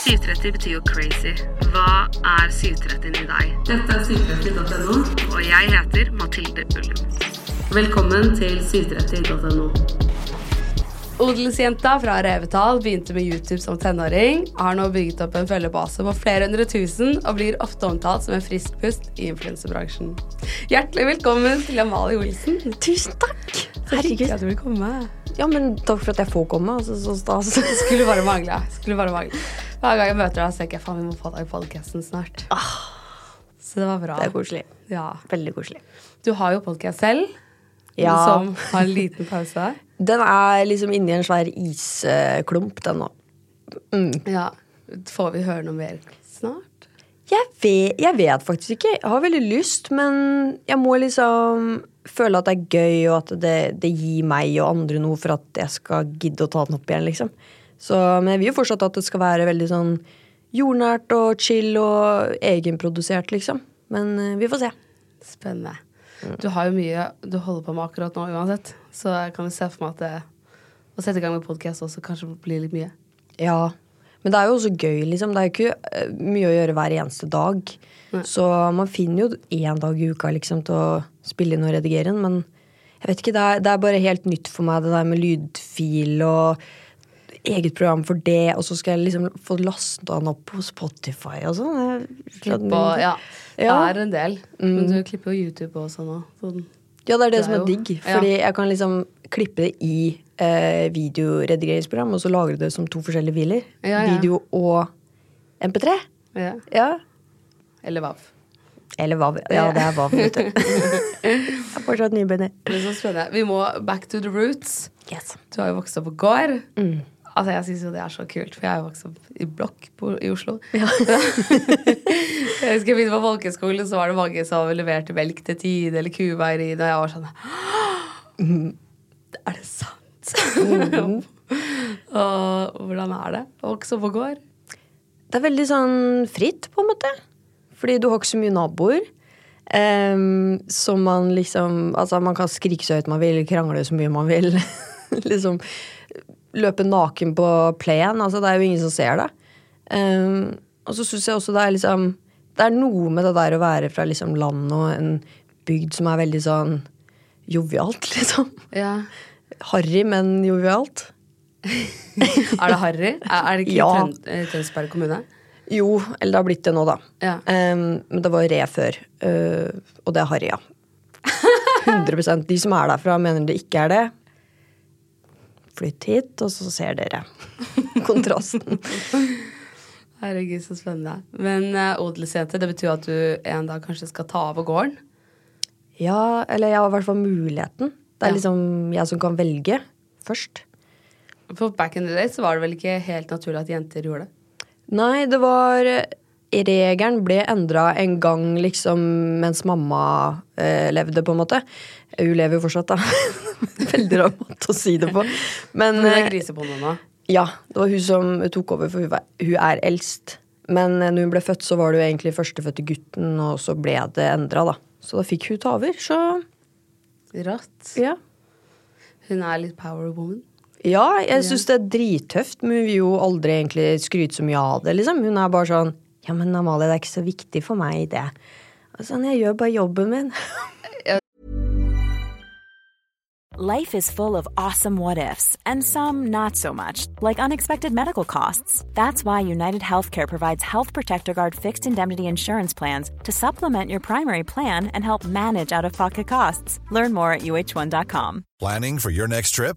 730 betyr jo crazy. Hva er 730 i deg? Dette er 730.no, og jeg heter Mathilde Ullum. Velkommen til 730.no. Odelsjenta fra Revetal begynte med YouTube som tenåring, har nå bygget opp en følgebase på flere hundre tusen og blir ofte omtalt som en frisk pust i influensebransjen. Hjertelig velkommen til Amalie Olsen. Tusen takk. Herregud. at du vil komme. Ja, men takk for at jeg får komme. Altså, så stas. Skulle bare mangle. Skulle bare mangle. Hver gang jeg møter deg, så tenker jeg faen, vi må få deg i podkasten snart. Så det var bra. Det er koselig. Ja. Veldig koselig. Du har jo podkast selv, Ja. som har en liten pause. Den er liksom inni en svær isklump, den nå. Mm. Ja. Får vi høre noe mer snart? Jeg vet, jeg vet faktisk ikke. Jeg har veldig lyst, men jeg må liksom føle at det er gøy, og at det, det gir meg og andre noe for at jeg skal gidde å ta den opp igjen, liksom. Så, men jeg vil jo fortsatt at det skal være veldig sånn jordnært og chill og egenprodusert, liksom. Men eh, vi får se. Spennende. Du har jo mye du holder på med akkurat nå uansett, så jeg kan jo se for meg at det, å sette i gang med podkast også kanskje blir litt mye. Ja, men det er jo også gøy, liksom. Det er jo ikke eh, mye å gjøre hver eneste dag. Så man finner jo én dag i uka liksom til å spille inn og redigere den, men jeg vet ikke, det er, det er bare helt nytt for meg, det der med lydfil og eget program for det, og så skal jeg liksom få lasta den opp på Spotify og sånn. Ja. Ja, det er en del. Men du klipper jo YouTube også nå. Sånn. Ja, det er det, Det som er er digg. ja. Fordi jeg kan liksom klippe det i eh, videoredigeringsprogram, og så lagre det som to forskjellige filer. Ja, ja. Video og MP3. Ja. Ja. Eller Vav. Eller hva Ja, det er hva, vet du. jeg er fortsatt nybegynner. Er. Vi må back to the roots. Yes. Du har jo vokst opp på gård. Altså, jeg syns jo det er så kult, for jeg er jo vokst opp i blokk på, i Oslo. Ja. jeg husker jeg begynte på folkeskole, så var det mange som leverte melk til Tide eller Kumeieri. Og jeg var sånn Er det sant? og hvordan er det å vokse opp på gård? Det er veldig sånn fritt, på en måte. Fordi du har ikke så mye naboer. Um, så man liksom Altså, man kan skrike så høyt man vil, krangle så mye man vil. liksom løpe naken på plen. Altså, det er jo ingen som ser det. Um, og så syns jeg også det er liksom Det er noe med det der å være fra liksom land og en bygd som er veldig sånn jovialt, liksom. Ja. Harry, men jovialt. Er det harry? Er, det ikke Ja. Eh, Tønsberg kommune? Jo, eller det har blitt det nå, da. Ja. Um, men det var re før. Uh, og det er harry, ja. 100 De som er derfra, mener det ikke er det. Flytt hit, og så ser dere kontrasten. Herregud, så spennende. Men uh, odelsjente, det betyr at du en dag kanskje skal ta over gården? Ja, eller jeg har i hvert fall muligheten. Det er Ja. liksom jeg som kan velge først. For back in the day så var det vel ikke helt naturlig at jenter gjorde det? Nei, det var Regelen ble endra en gang liksom mens mamma eh, levde, på en måte. Hun lever jo fortsatt, da. Veldig rar måte å si det på. Men Hun er eh, på nå. ja, det var hun som tok over, for hun, var, hun er eldst. Men eh, når hun ble født, så var det jo egentlig førstefødte gutten, og så ble det endra, da. Så da fikk hun ta over, så Rått. ja. Hun er litt power woman. Ja, jeg syns det er drittøft, men hun vil jo aldri egentlig skryte så mye av det, liksom. Hun er bare sånn Ja, men Amalie, det er ikke så viktig for meg, det. Og sånn, jeg gjør bare jobben min. Life is full of awesome what ifs, and some not so much, like unexpected medical costs. That's why United Healthcare provides Health Protector Guard fixed indemnity insurance plans to supplement your primary plan and help manage out of pocket costs. Learn more at uh1.com. Planning for your next trip?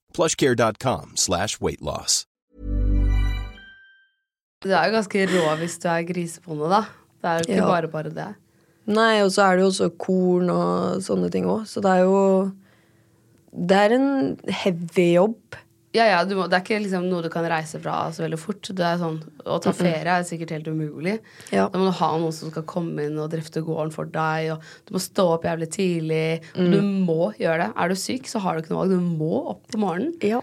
Plushcare.com slash weightloss. Du er jo ganske rå hvis du er grisebonde, da. Det er jo ikke Ja. bare bare det. Nei, og så er det jo også korn og sånne ting òg, så det er jo Det er en heavy jobb. Ja, ja, du må, Det er ikke liksom noe du kan reise fra så veldig fort. Det er sånn, Å ta ferie er sikkert helt umulig. Ja. Da må du ha noen som skal komme inn og drifte gården for deg. Du må stå opp jævlig tidlig. Mm. du må gjøre det. Er du syk, så har du ikke noe valg. Du må opp på morgenen. Ja.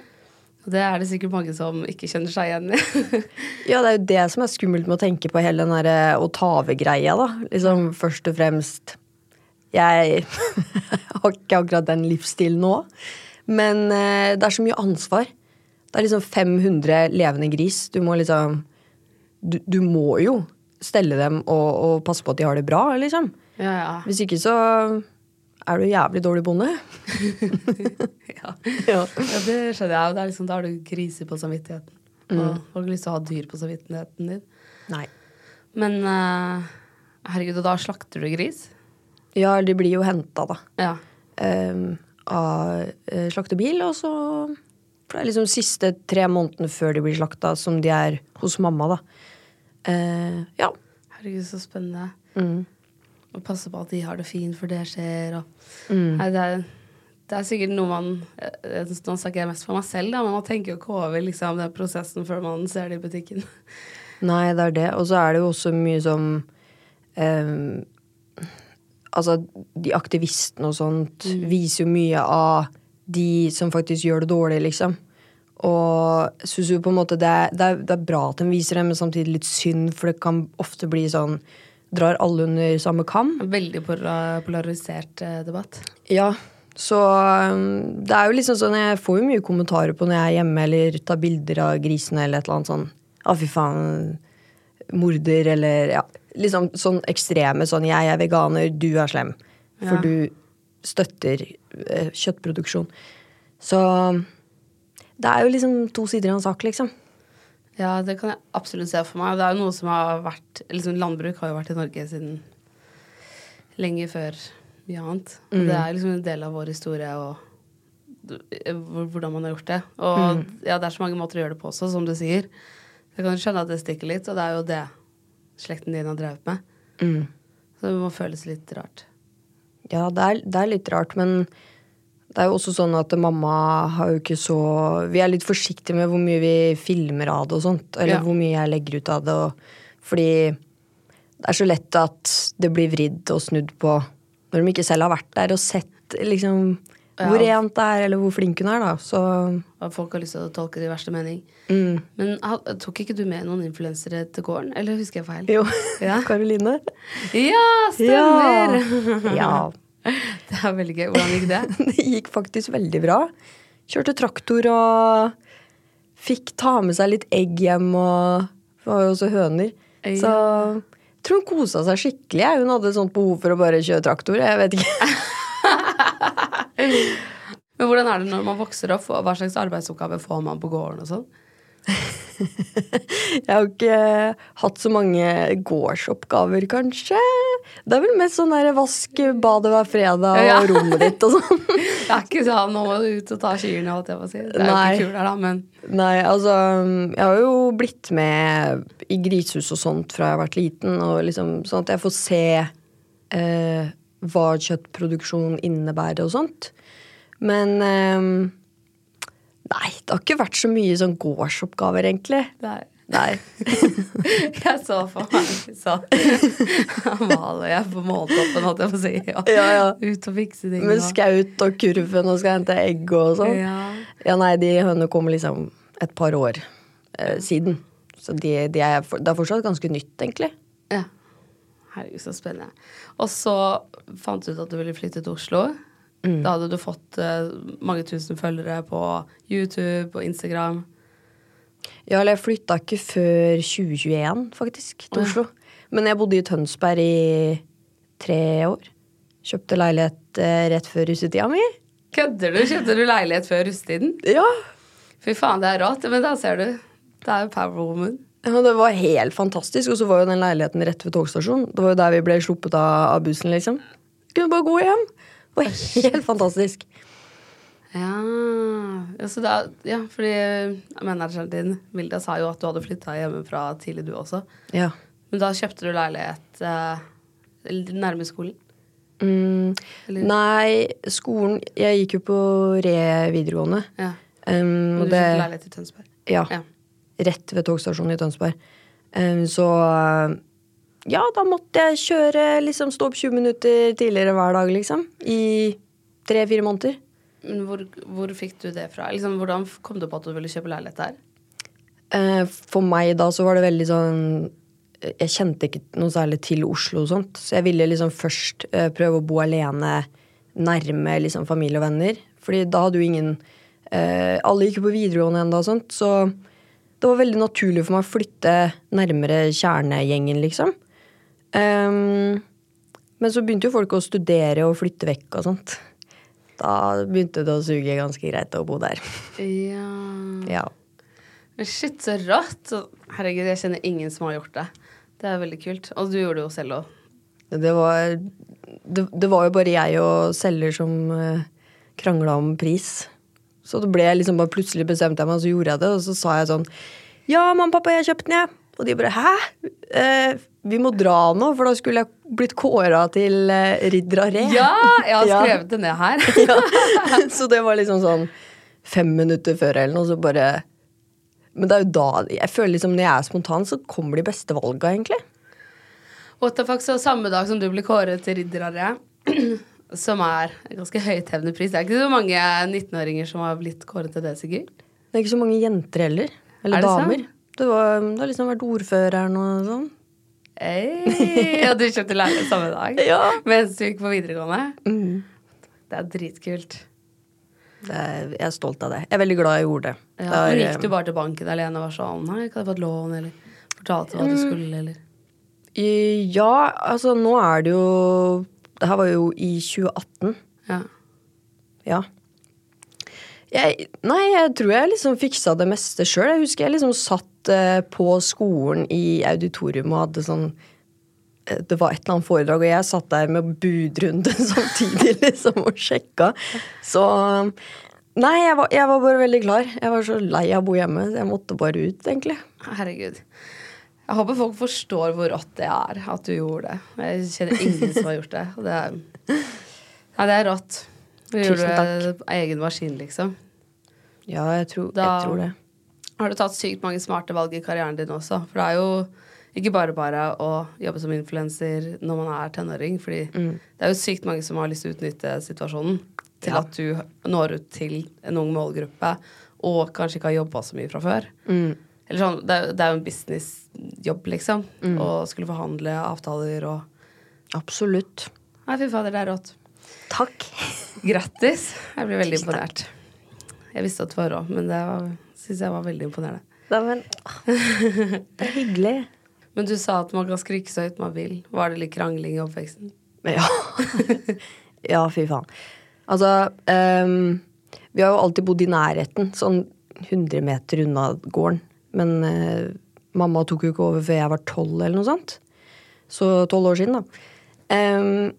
Det er det sikkert mange som ikke kjenner seg igjen i. Ja, det er jo det som er skummelt med å tenke på hele den derre å ta over-greia, da. Liksom først og fremst Jeg har ikke akkurat den livsstilen nå, men eh, det er så mye ansvar. Det er liksom 500 levende gris. Du må liksom Du, du må jo stelle dem og, og passe på at de har det bra, liksom. Ja, ja. Hvis ikke så er du jævlig dårlig bonde. ja. Ja. det skjønner jeg. Det liksom, da har du griser på samvittigheten. Og har ikke lyst til å ha dyr på samvittigheten din. Nei. Men uh, herregud, og da slakter du gris? Ja, de blir jo henta, da. Ja. Um, av eh, slaktebil, og så For det er liksom siste tre månedene før de blir slakta, som de er hos mamma, da. Eh, ja. Herregud, så spennende. Mm. Og passe på at de har det fint for det skjer. Og, Mm. nei, det, er, det er sikkert noe man eh, Nå snakker jeg mest for meg selv, da, men man tenker jo ikke over liksom, den prosessen før man ser det i butikken. Nei, det er det. Og så er det jo også mye som eh, Altså, de aktivistene og sånt viser jo mye av de som faktisk gjør det dårlig, liksom. Og jeg syns jo på en måte det er, det, er, det er bra at de viser det, men samtidig litt synd, for det kan ofte bli sånn Drar alle under samme kam. Veldig polarisert eh, debatt. Ja, så um, det er jo liksom sånn Jeg får jo mye kommentarer på når jeg er hjemme eller tar bilder av grisene eller et eller annet sånn. Å, fy faen. Morder eller ja. Liksom sånn ekstreme sånn Jeg er veganer, du er slem. For Ja. du støtter eh, kjøttproduksjon. Så det er jo liksom to sider av en sak, liksom. Ja, det kan jeg absolutt se for meg. Det er jo noe som har vært liksom Landbruk har jo vært i Norge siden lenge før mye annet. Og det er liksom en del av vår historie og hvordan man har gjort det. Og ja, det er så mange måter å gjøre det på også, som du sier. Jeg kan skjønne at det stikker litt, og det er jo det slekten din har drevet med. Så det må føles litt rart. Ja, det er, det er litt rart, men det er jo også sånn at mamma har jo ikke så Vi er litt forsiktige med hvor mye vi filmer av det og sånt. Eller Ja. hvor mye jeg legger ut av det. Og, fordi det er så lett at det blir vridd og snudd på når de ikke selv har vært der og sett liksom. Hvor rent det er, eller hvor flink hun er, da. Så Og folk har lyst til å tolke det i verste mening. mm. Men tok ikke du med noen influensere til gården? Eller husker jeg feil? jo. Ja. Karoline. Ja, stemmer! Ja. Det er veldig gøy. Hvordan gikk det? Det gikk faktisk veldig bra. Kjørte traktor og fikk ta med seg litt egg hjem, og det var jo også høner. Så jeg tror hun kosa seg skikkelig. Hun hadde sånt behov for å bare kjøre traktor. Jeg vet ikke. Men hvordan er det når man vokser opp? Hva slags arbeidsoppgaver får man på gården og sånn? Jeg har ikke hatt så mange gårdsoppgaver, kanskje. Det er vel mest sånn der vask badet hver fredag og Ja. rommet ditt og sånn. Det er ikke sånn nå må du ut og ta kyrne, holdt jeg på å si. Det er jo ikke kult her, da, men Nei, altså Jeg har jo blitt med i grisehus og sånt fra jeg har vært liten, og liksom sånn at jeg får se eh, hva kjøttproduksjon innebærer og sånt. Men um, Nei, det har ikke vært så mye sånn gårdsoppgaver, egentlig. Nei. Nei. Jeg så for meg så maler jeg på måltoppen, holdt jeg på å si. Ja. Ja, ja. Ut og fikse ting. Med skaut og kurven og skal hente egg og sånn. Ja. Ja, nei, de hønene kom liksom et par år eh, siden. Så de, de er, det er fortsatt ganske nytt, egentlig. ja. Herregud, så spennende. Og så fant du ut at du ville flytte til Oslo. Mm. Da hadde du fått uh, mange tusen følgere på YouTube og Instagram. Ja, eller jeg flytta ikke før 2021, faktisk, til. Oslo. Men jeg bodde i Tønsberg i tre år. Kjøpte leilighet uh, rett før russetida mi. Kødder du? Kjøpte du leilighet før russetiden? Ja. Fy faen, det er rått. Men da ser du. Det er jo power woman. Ja, det var helt fantastisk. Og så var jo den leiligheten rett ved togstasjonen. Det var jo der vi ble sluppet av, bussen, liksom. Kunne bare gå hjem. Det var helt fantastisk. Ja, ja, så da, ja fordi manageren din, Milda, sa jo at du hadde flytta hjemmefra tidlig, du også. Ja. Men da kjøpte du leilighet eh, nærme skolen? Mm, nei, skolen Jeg gikk jo på Re videregående. Ja. Um, og du det, kjøpte leilighet i Tønsberg? ja, Ja. Rett ved togstasjonen i Tønsberg. Um, så uh, ja, da måtte jeg kjøre, liksom stå opp 20 minutter tidligere hver dag, liksom. I tre-fire måneder. Men hvor, hvor fikk du det fra? Liksom, hvordan kom du på at du ville kjøpe leilighet der? Eh, For meg da så var det veldig sånn Jeg kjente ikke noe særlig til Oslo og sånt. Så jeg ville liksom først eh, prøve å bo alene nærme liksom familie og venner. Fordi da hadde jo ingen eh, Alle gikk jo på videregående ennå og sånt. Så det var veldig naturlig for meg å flytte nærmere kjernegjengen, liksom. Um, men så begynte jo folk å studere og flytte vekk og sånt. Da begynte det å suge ganske greit å bo der. Ja. Ja. Men shit, så rått! Herregud, jeg kjenner ingen som har gjort det. Det er veldig kult. Og du gjorde det jo selv òg. Det var, det, det var jo bare jeg og selger som uh, krangla om pris. Så det ble liksom bare plutselig bestemte jeg meg, og så gjorde jeg det. Og så sa jeg sånn Ja, mamma og pappa, jeg har kjøpt den, jeg. Og de bare Hæ? Eh, vi må dra nå, for da skulle jeg blitt kåra til eh, ridder av re. Ja! Jeg har skrevet det ned her. Ja. Så det var liksom sånn fem minutter før eller noe, så bare Men det er jo da Jeg føler liksom når jeg er spontan, så kommer de beste valga, egentlig. What the fuck, så samme dag som du blir kåret til ridder av re, som er en ganske høythevende pris Det er ikke så mange 19-åringer som har blitt kåret til det, sikkert. Det er ikke så mange jenter heller. Eller Er damer. Du Det, var, det har liksom vært ordføreren og sånn. Hey, og du kjøpte leilighet samme dag Ja. mens du gikk på videregående? Mm. Det er dritkult. Det er, jeg er stolt av det. Jeg er veldig glad jeg gjorde det. Ja, det er, gikk du bare til banken alene og var sånn Nei, kan jeg få et lån, eller fortalte hva du skulle, eller eh, Ja, altså nå er det jo Det her var jo i 2018. Ja. Ja. Jeg, nei, jeg tror jeg liksom fiksa det meste sjøl. Jeg husker jeg liksom satt eh, på skolen i auditorium og hadde sånn eh, Det var et eller annet foredrag, og jeg satt der med budrunde samtidig liksom og sjekka. Så Nei, jeg var, jeg var bare veldig klar. Jeg var så lei av å bo hjemme, så jeg måtte bare ut, egentlig. Herregud. Jeg håper folk forstår hvor rått det er at du gjorde det. Jeg kjenner ingen som har gjort det. Det er, ja, det er rått. Du Tusen gjorde det på egen maskin, liksom. Ja, jeg tror, Da- jeg tror det. Har du tatt sykt mange smarte valg i karrieren din også? For det er jo ikke bare bare å jobbe som influenser når man er tenåring. Fordi det er jo sykt mange som har lyst til å utnytte situasjonen til Ja. at du når ut til en ung målgruppe og kanskje ikke har jobba så mye fra før. Mm. Eller sånn, det, er- det er jo en businessjobb, liksom. Å skulle forhandle avtaler og Absolutt. Nei, fy fader, det er rått. Takk. Grattis. Jeg ble veldig imponert. Jeg visste at det var rå, men det syns jeg var veldig imponerende. Da, men, det er hyggelig. Men du sa at man kan skrike så høyt man vil. Var det litt krangling i oppveksten? Ja. ja, fy faen. Altså, um, vi har jo alltid bodd i nærheten, sånn 100 meter unna gården. Men eh, mamma tok jo ikke over før jeg var tolv eller noe sånt. Så tolv år siden, da. Um,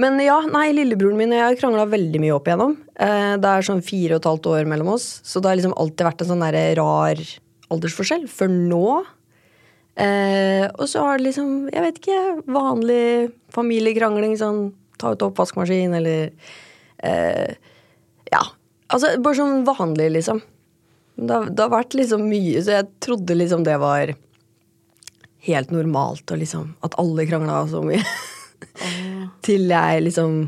men ja, nei, lillebroren min og jeg har krangla veldig mye opp igjennom. Eh, det er sånn fire og et halvt år mellom oss, så det har liksom alltid vært en sånn der rar aldersforskjell. Før nå Eh, og så har det liksom, jeg vet ikke, vanlig familiekrangling, sånn ta ut oppvaskmaskin eller eh, Ja. Altså bare sånn vanlig, liksom. Det har, det har vært liksom mye, så jeg trodde liksom det var helt normalt, og liksom at alle krangla så mye. Til jeg liksom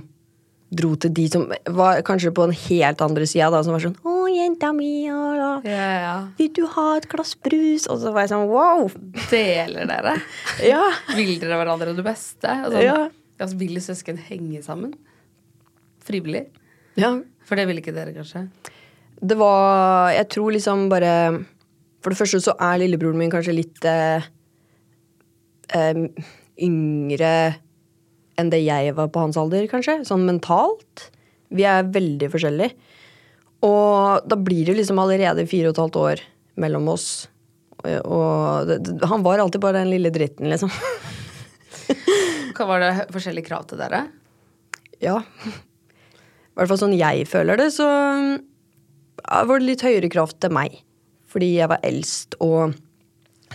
dro til de som var kanskje på den helt andre sida, da, som var sånn 'Å, jenta mi', Ja, ja. vil du ha et glass brus? Og så var jeg sånn wow! Deler dere? Ja. Vil dere hverandre det beste? Altså, Ja. altså, vil søsken henge sammen? Frivillig? ja. For det vil ikke dere, kanskje? Det var Jeg tror liksom bare For det første så er lillebroren min kanskje litt eh, eh, yngre enn det jeg var på hans alder, kanskje. Sånn mentalt. Vi er veldig forskjellige. Og da blir det liksom allerede fire og et halvt år mellom oss. Og det, det, han var alltid bare den lille dritten, liksom. Hva Var det forskjellige krav til dere? Ja. I hvert fall sånn jeg føler det, så var det litt høyere krav til meg. Fordi jeg var eldst, og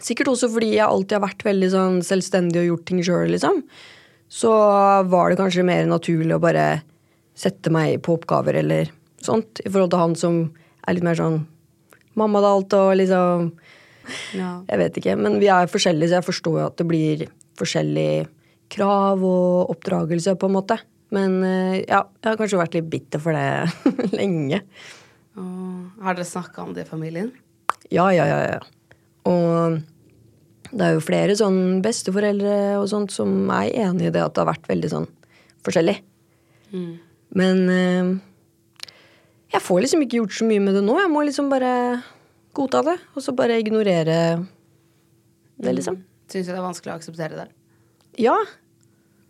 sikkert også fordi jeg alltid har vært veldig sånn selvstendig og gjort ting sjøl, liksom. Så var det kanskje mer naturlig å bare sette meg på oppgaver eller sånt, i forhold til han som er litt mer sånn mamma da alt og liksom Ja. Jeg vet ikke, men vi er forskjellige, så jeg forstår jo at det blir forskjellige krav og oppdragelse, på en måte. Men eh, ja, jeg har kanskje vært litt bitter for det lenge. Og har dere snakka om det i familien? Ja, ja, ja, ja. Og det er jo flere sånn besteforeldre og sånt som er enig i det at det har vært veldig sånn forskjellig. Men eh, jeg får liksom ikke gjort så mye med det nå. Jeg må liksom bare godta det, og så bare ignorere det, liksom. Syns du det er vanskelig å akseptere det? Ja.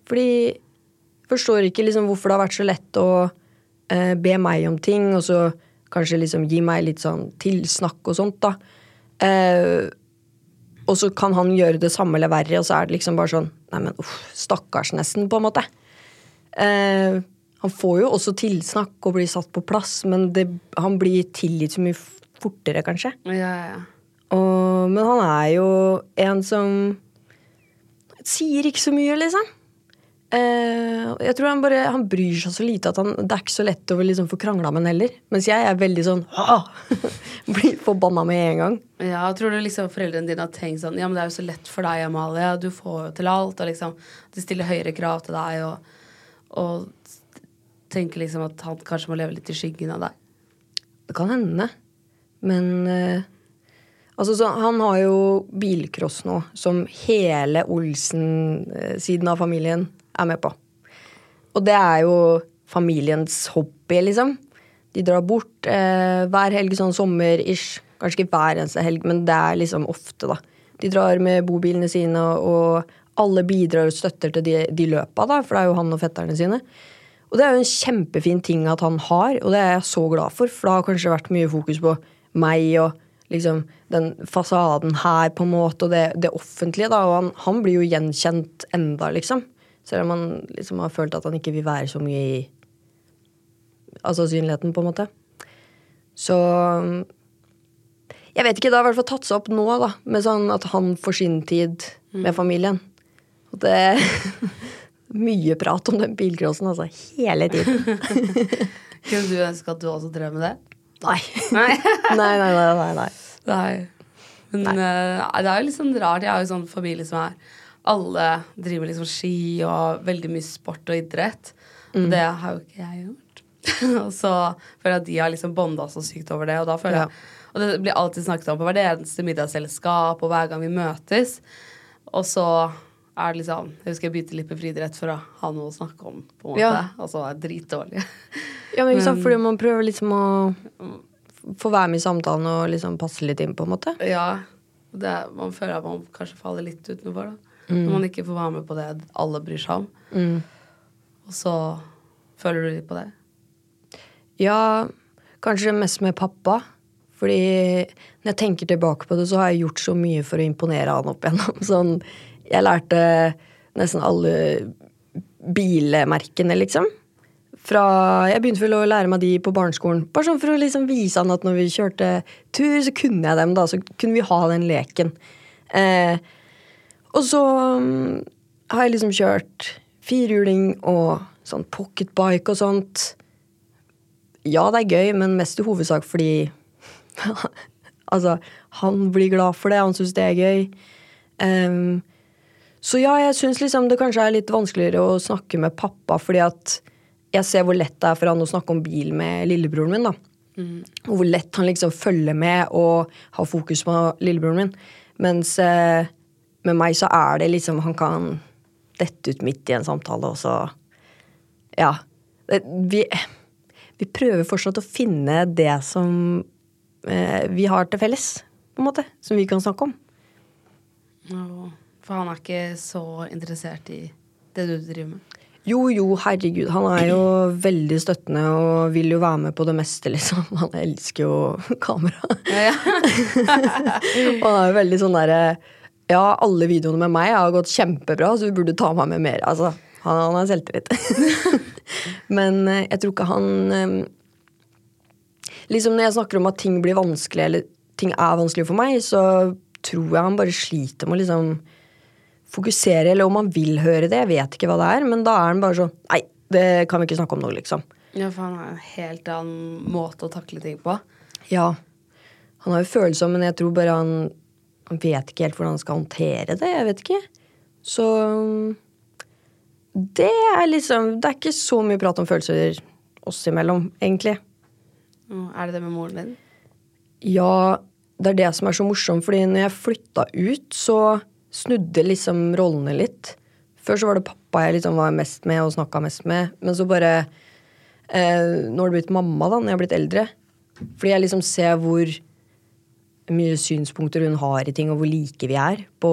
Fordi jeg forstår ikke liksom hvorfor det har vært så lett å eh, be meg om ting, og så kanskje liksom gi meg litt sånn tilsnakk og sånt, da. Eh, og så kan han gjøre det samme eller verre, og så er det liksom bare sånn Neimen, uff, stakkars, nesten, på en måte. Eh, han får jo også tilsnakk og blir satt på plass, men det, han blir tilgitt så mye fortere, kanskje. Ja, ja. Og, men han er jo en som sier ikke så mye, liksom. Eh, jeg tror han bare han bryr seg så lite at han, det er ikke så lett å liksom få krangla med han heller. Mens jeg er veldig sånn Blir forbanna med en gang. Ja, tror du liksom foreldrene dine har tenkt sånn Ja, men det er jo så lett for deg, Amalie. Du får jo til alt. Og liksom De stiller høyere krav til deg og, og tenker liksom at han kanskje må leve litt i skyggen av deg. Det kan hende. Men eh, altså, så, han har jo bilcross nå, som hele Olsen-siden av familien er med på. Og det er jo familiens hobby, liksom. De drar bort eh, hver helg sånn sommer-ish. Kanskje ikke hver eneste helg, men det er liksom ofte, da. De drar med bobilene sine, og alle bidrar og støtter til de, de løpa, da, for det er jo han og fetterne sine. Og det er jo en kjempefin ting at han har, og det er jeg så glad for, for det har kanskje vært mye fokus på meg og liksom den fasaden her, på en måte, og det, det offentlige, da. Og han, han blir jo gjenkjent enda, liksom. Selv om han liksom har følt at han ikke vil være så mye i Altså synligheten, på en måte. Så Jeg vet ikke, det har i hvert fall tatt seg opp nå, da, med sånn at han får sin tid med familien. Og det Mye prat om den bilcrossen, altså. Hele tiden. Kunne du ønske at du også drev med det? Nei. Nei. nei, nei, nei, nei, nei. Nei. Men eh, det er jo litt sånn rart. Jeg har jo sånn familie som er Alle driver med liksom ski og veldig mye sport og idrett. Og det har jo ikke jeg gjort. og så føler jeg at de har liksom bonda så sykt over det. Og da føler Ja. jeg Og det blir alltid snakket om på hvert eneste middagsselskap og hver gang vi møtes. Og så er det liksom Jeg husker jeg begynte litt med friidrett for å ha noe å snakke om, på en måte. Ja. Og så er jeg dritdårlig. Ja, men ikke sant, fordi man prøver liksom å få være med i samtalen og liksom passe litt inn, på en måte. Ja. Det, man føler at man kanskje faller litt utenfor, da. Når man ikke får være med på det alle bryr seg om. Og så føler du litt på det. Ja, kanskje mest med pappa. Fordi når jeg tenker tilbake på det, så har jeg gjort så mye for å imponere han opp igjennom. Sånn, jeg lærte nesten alle bilmerkene, liksom. Fra, jeg begynte vel å lære meg de på barneskolen. Bare sånn for å liksom vise han at når vi kjørte tur, så kunne jeg dem. da, Så kunne vi ha den leken. Eh, og så um, har jeg liksom kjørt firhjuling og sånn pocketbike og sånt. Ja, det er gøy, men mest i hovedsak fordi Altså, han blir glad for det, han syns det er gøy. Um, så ja, jeg syns liksom det kanskje er litt vanskeligere å snakke med pappa, fordi at jeg ser hvor lett det er for han å snakke om bil med lillebroren min, da. Og hvor lett han liksom følger med og har fokus på lillebroren min. Mens eh, med meg så er det liksom Han kan dette ut midt i en samtale, og så Ja. Vi, vi prøver fortsatt å finne det som eh, vi har til felles, på en måte. Som vi kan snakke om. Og- For han er ikke så interessert i det du driver med. Jo, jo, herregud. Han er jo veldig støttende og vil jo være med på det meste, liksom. Han elsker jo kamera. Ja, ja. Han er jo veldig sånn derre Ja, alle videoene med meg har gått kjempebra, så du burde ta meg med mer. Altså, han, han har selvtillit. Men eh, jeg tror ikke han eh, Liksom Når jeg snakker om at ting blir vanskelig, eller ting er vanskelig for meg, så tror jeg han bare sliter med å liksom fokusere, eller om han vil høre det. Jeg vet ikke hva det er, men da er han bare sånn Nei, det kan vi ikke snakke om nå, liksom. ja, for han har en helt annen måte å takle ting på. Ja. Han har jo følelser, men jeg tror bare han, han vet ikke helt hvordan han skal håndtere det. Jeg vet ikke. Så det er liksom Det er ikke så mye prat om følelser oss imellom, egentlig. Mm, Er det det med moren din? Ja, det er det som er så morsomt, fordi når jeg flytta ut, så snudde liksom rollene litt. Før så var det pappa jeg liksom var mest med og snakka mest med, men så bare eh, Nå har det blitt mamma, da, når jeg har blitt eldre. Fordi jeg liksom ser hvor mye synspunkter hun har i ting, og hvor like vi er på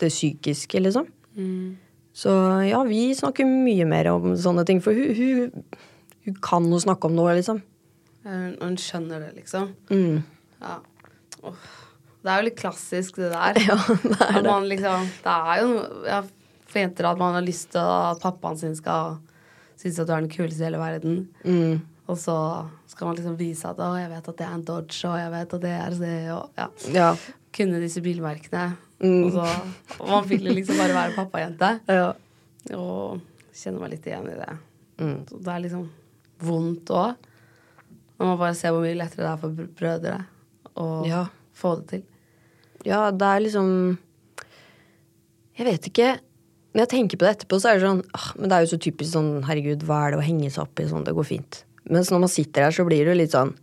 det psykiske, liksom. Så ja, vi snakker mye mer om sånne ting, for hun, hun, hun kan jo snakke om noe, liksom. Og hun skjønner det, liksom. Mm. Ja. Åh. Det er jo litt klassisk, det der. Ja, det er det. man liksom, det er jo ja, for jenter at man har lyst til at pappaen sin skal synes at du er den kuleste i hele verden. Mm. Og så skal man liksom vise at 'å, jeg vet at det er en Dodge', og 'jeg vet at det er det', og ja. Ja. Kunne disse bilmerkene. Mm. Og så og Man vil liksom bare være pappajente. ja. Og kjenner meg litt igjen i det. Mm. Så det er liksom vondt òg. Når man bare ser hvor mye lettere det er for brødre å Ja. få det til. Ja, det er liksom Jeg vet ikke. Når jeg tenker på det etterpå, så er det sånn ah, Men det er jo så typisk sånn Herregud, hva er det å henge seg opp i? Sånn, det går fint. Mens når man sitter her, så blir det jo litt sånn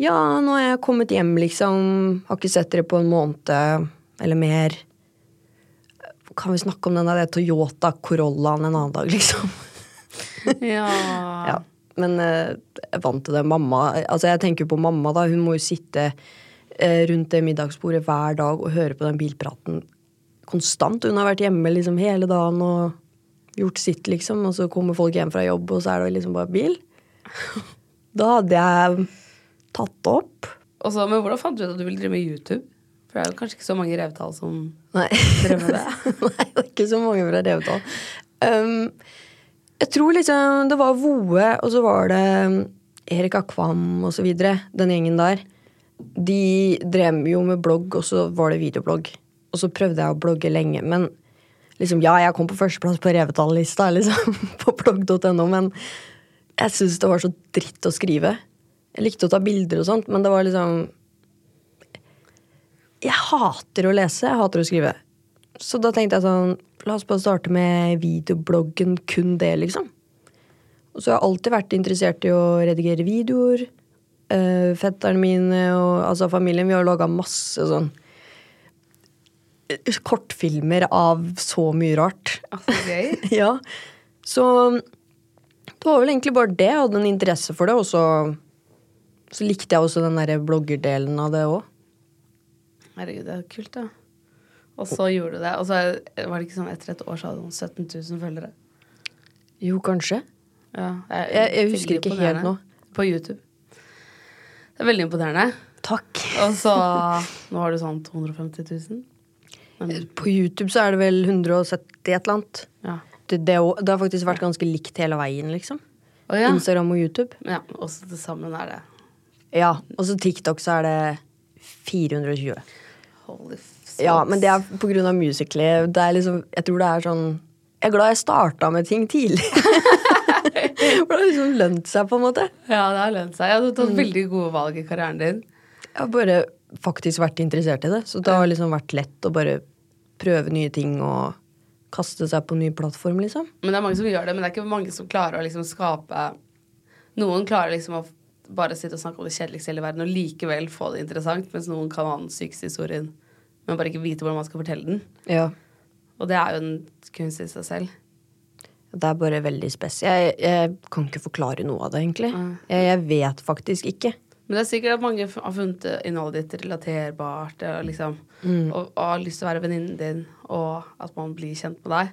Ja, nå har jeg kommet hjem, liksom. Har ikke sett dere på en måned eller mer. Kan vi snakke om den der Toyota Corollaen en annen dag, liksom? Ja. Ja. Men eh, jeg er vant til det. Mamma Altså, jeg tenker på mamma, da. Hun må jo sitte eh, rundt det middagsbordet hver dag og høre på den bilpraten konstant. Hun har vært hjemme liksom hele dagen og gjort sitt, liksom. Og så kommer folk hjem fra jobb, og så er det liksom bare bil. Da hadde jeg tatt det opp. Også, men hvordan fant du ut at du ville drive med YouTube? For det er jo kanskje ikke så mange revtall som Nei. med det. Nei, det er ikke så mange fra Revetal. Um, jeg tror liksom det var Voe, og så var det um, Erik Akvam og så videre. Den gjengen der. De drev jo med blogg, og så var det videoblogg. Og så prøvde jeg å blogge lenge, men liksom, ja, jeg kom på førsteplass på Revetal-lista, liksom, på blogg.no, men jeg syntes det var så dritt å skrive. Jeg likte å ta bilder og sånt, men det var liksom jeg hater å lese, jeg hater å skrive. Så da tenkte jeg sånn, la oss bare starte med videobloggen, kun det, liksom. Og så har jeg alltid vært interessert i å redigere videoer. Uh, fetterne mine og altså familien, vi har laga masse sånn eh, kortfilmer av så mye rart. Altså, gøy. ja. Så det var vel egentlig bare det. Jeg hadde en interesse for det, og så, så likte jeg også den der bloggerdelen av det òg. Herregud, det er kult, da. Og så gjorde du det. Og så var det ikke sånn etter et år så hadde hun 17 000 følgere. Jo, kanskje. Ja, er Jeg, jeg husker ikke helt nå. På YouTube. Det er veldig imponerende. Takk. Og så Nå har du sånn 250 000. Men, På YouTube så er det vel 170 et eller annet. ja. Det, det, det har faktisk vært ganske likt hele veien, liksom. Oh, ja. Instagram og YouTube. ja. Og så til sammen er det Ja, Og så TikTok så er det 420. Holy Ja, men det er på grunn av Musically. Det er liksom, jeg tror det er sånn Jeg er glad jeg starta med ting tidlig. For det har liksom lønt seg, på en måte. Ja, det har lønt seg. Ja, du har Mm. tatt veldig gode valg i karrieren din. Jeg har bare faktisk vært interessert i det. Så det har liksom vært lett å bare prøve nye ting og kaste seg på en ny plattform, liksom. Men det er mange som gjør det, men det er ikke mange som klarer å liksom skape Noen klarer liksom å bare sitte og snakke om det kjedeligste i hele verden og likevel få det interessant, mens noen kan ha den sykeste historien, men bare ikke vite hvordan man skal fortelle den. Ja. Og det er jo en kunst i seg selv. Det er bare veldig spes. Jeg, jeg kan ikke forklare noe av det, egentlig. Jeg, jeg vet faktisk ikke. Men det er sikkert at mange har funnet innholdet ditt relaterbart, og, liksom, og, og har lyst til å være venninnen din, og at man blir kjent med deg.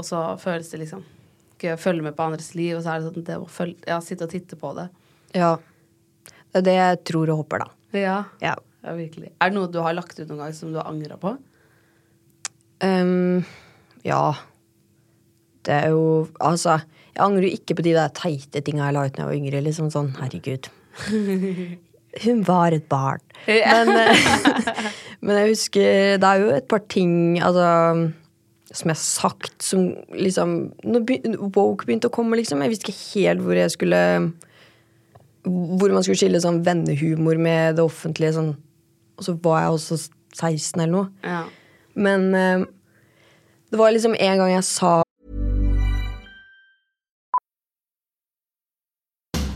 Og så føles det liksom snakke, følge med på andres liv, og så er det sånn det å følge, ja, sitte og titte på det. Ja. Det er det jeg tror og håper, da. Ja. Ja. ja, virkelig. Er det noe du har lagt ut noen gang som du har angra på? Um, ja. Det er jo Altså, jeg angrer jo ikke på de der teite tinga jeg la ut da jeg var yngre. Liksom sånn, herregud. Hun var et barn. Men, eh, men jeg husker Det er jo et par ting altså, som jeg har sagt som liksom Når woke begynte å komme, liksom, jeg visste ikke helt hvor jeg skulle Hvor man skulle skille sånn vennehumor med det offentlige. Sånn. Og så var jeg også 16 eller noe. Ja. Men eh, det var liksom en gang jeg sa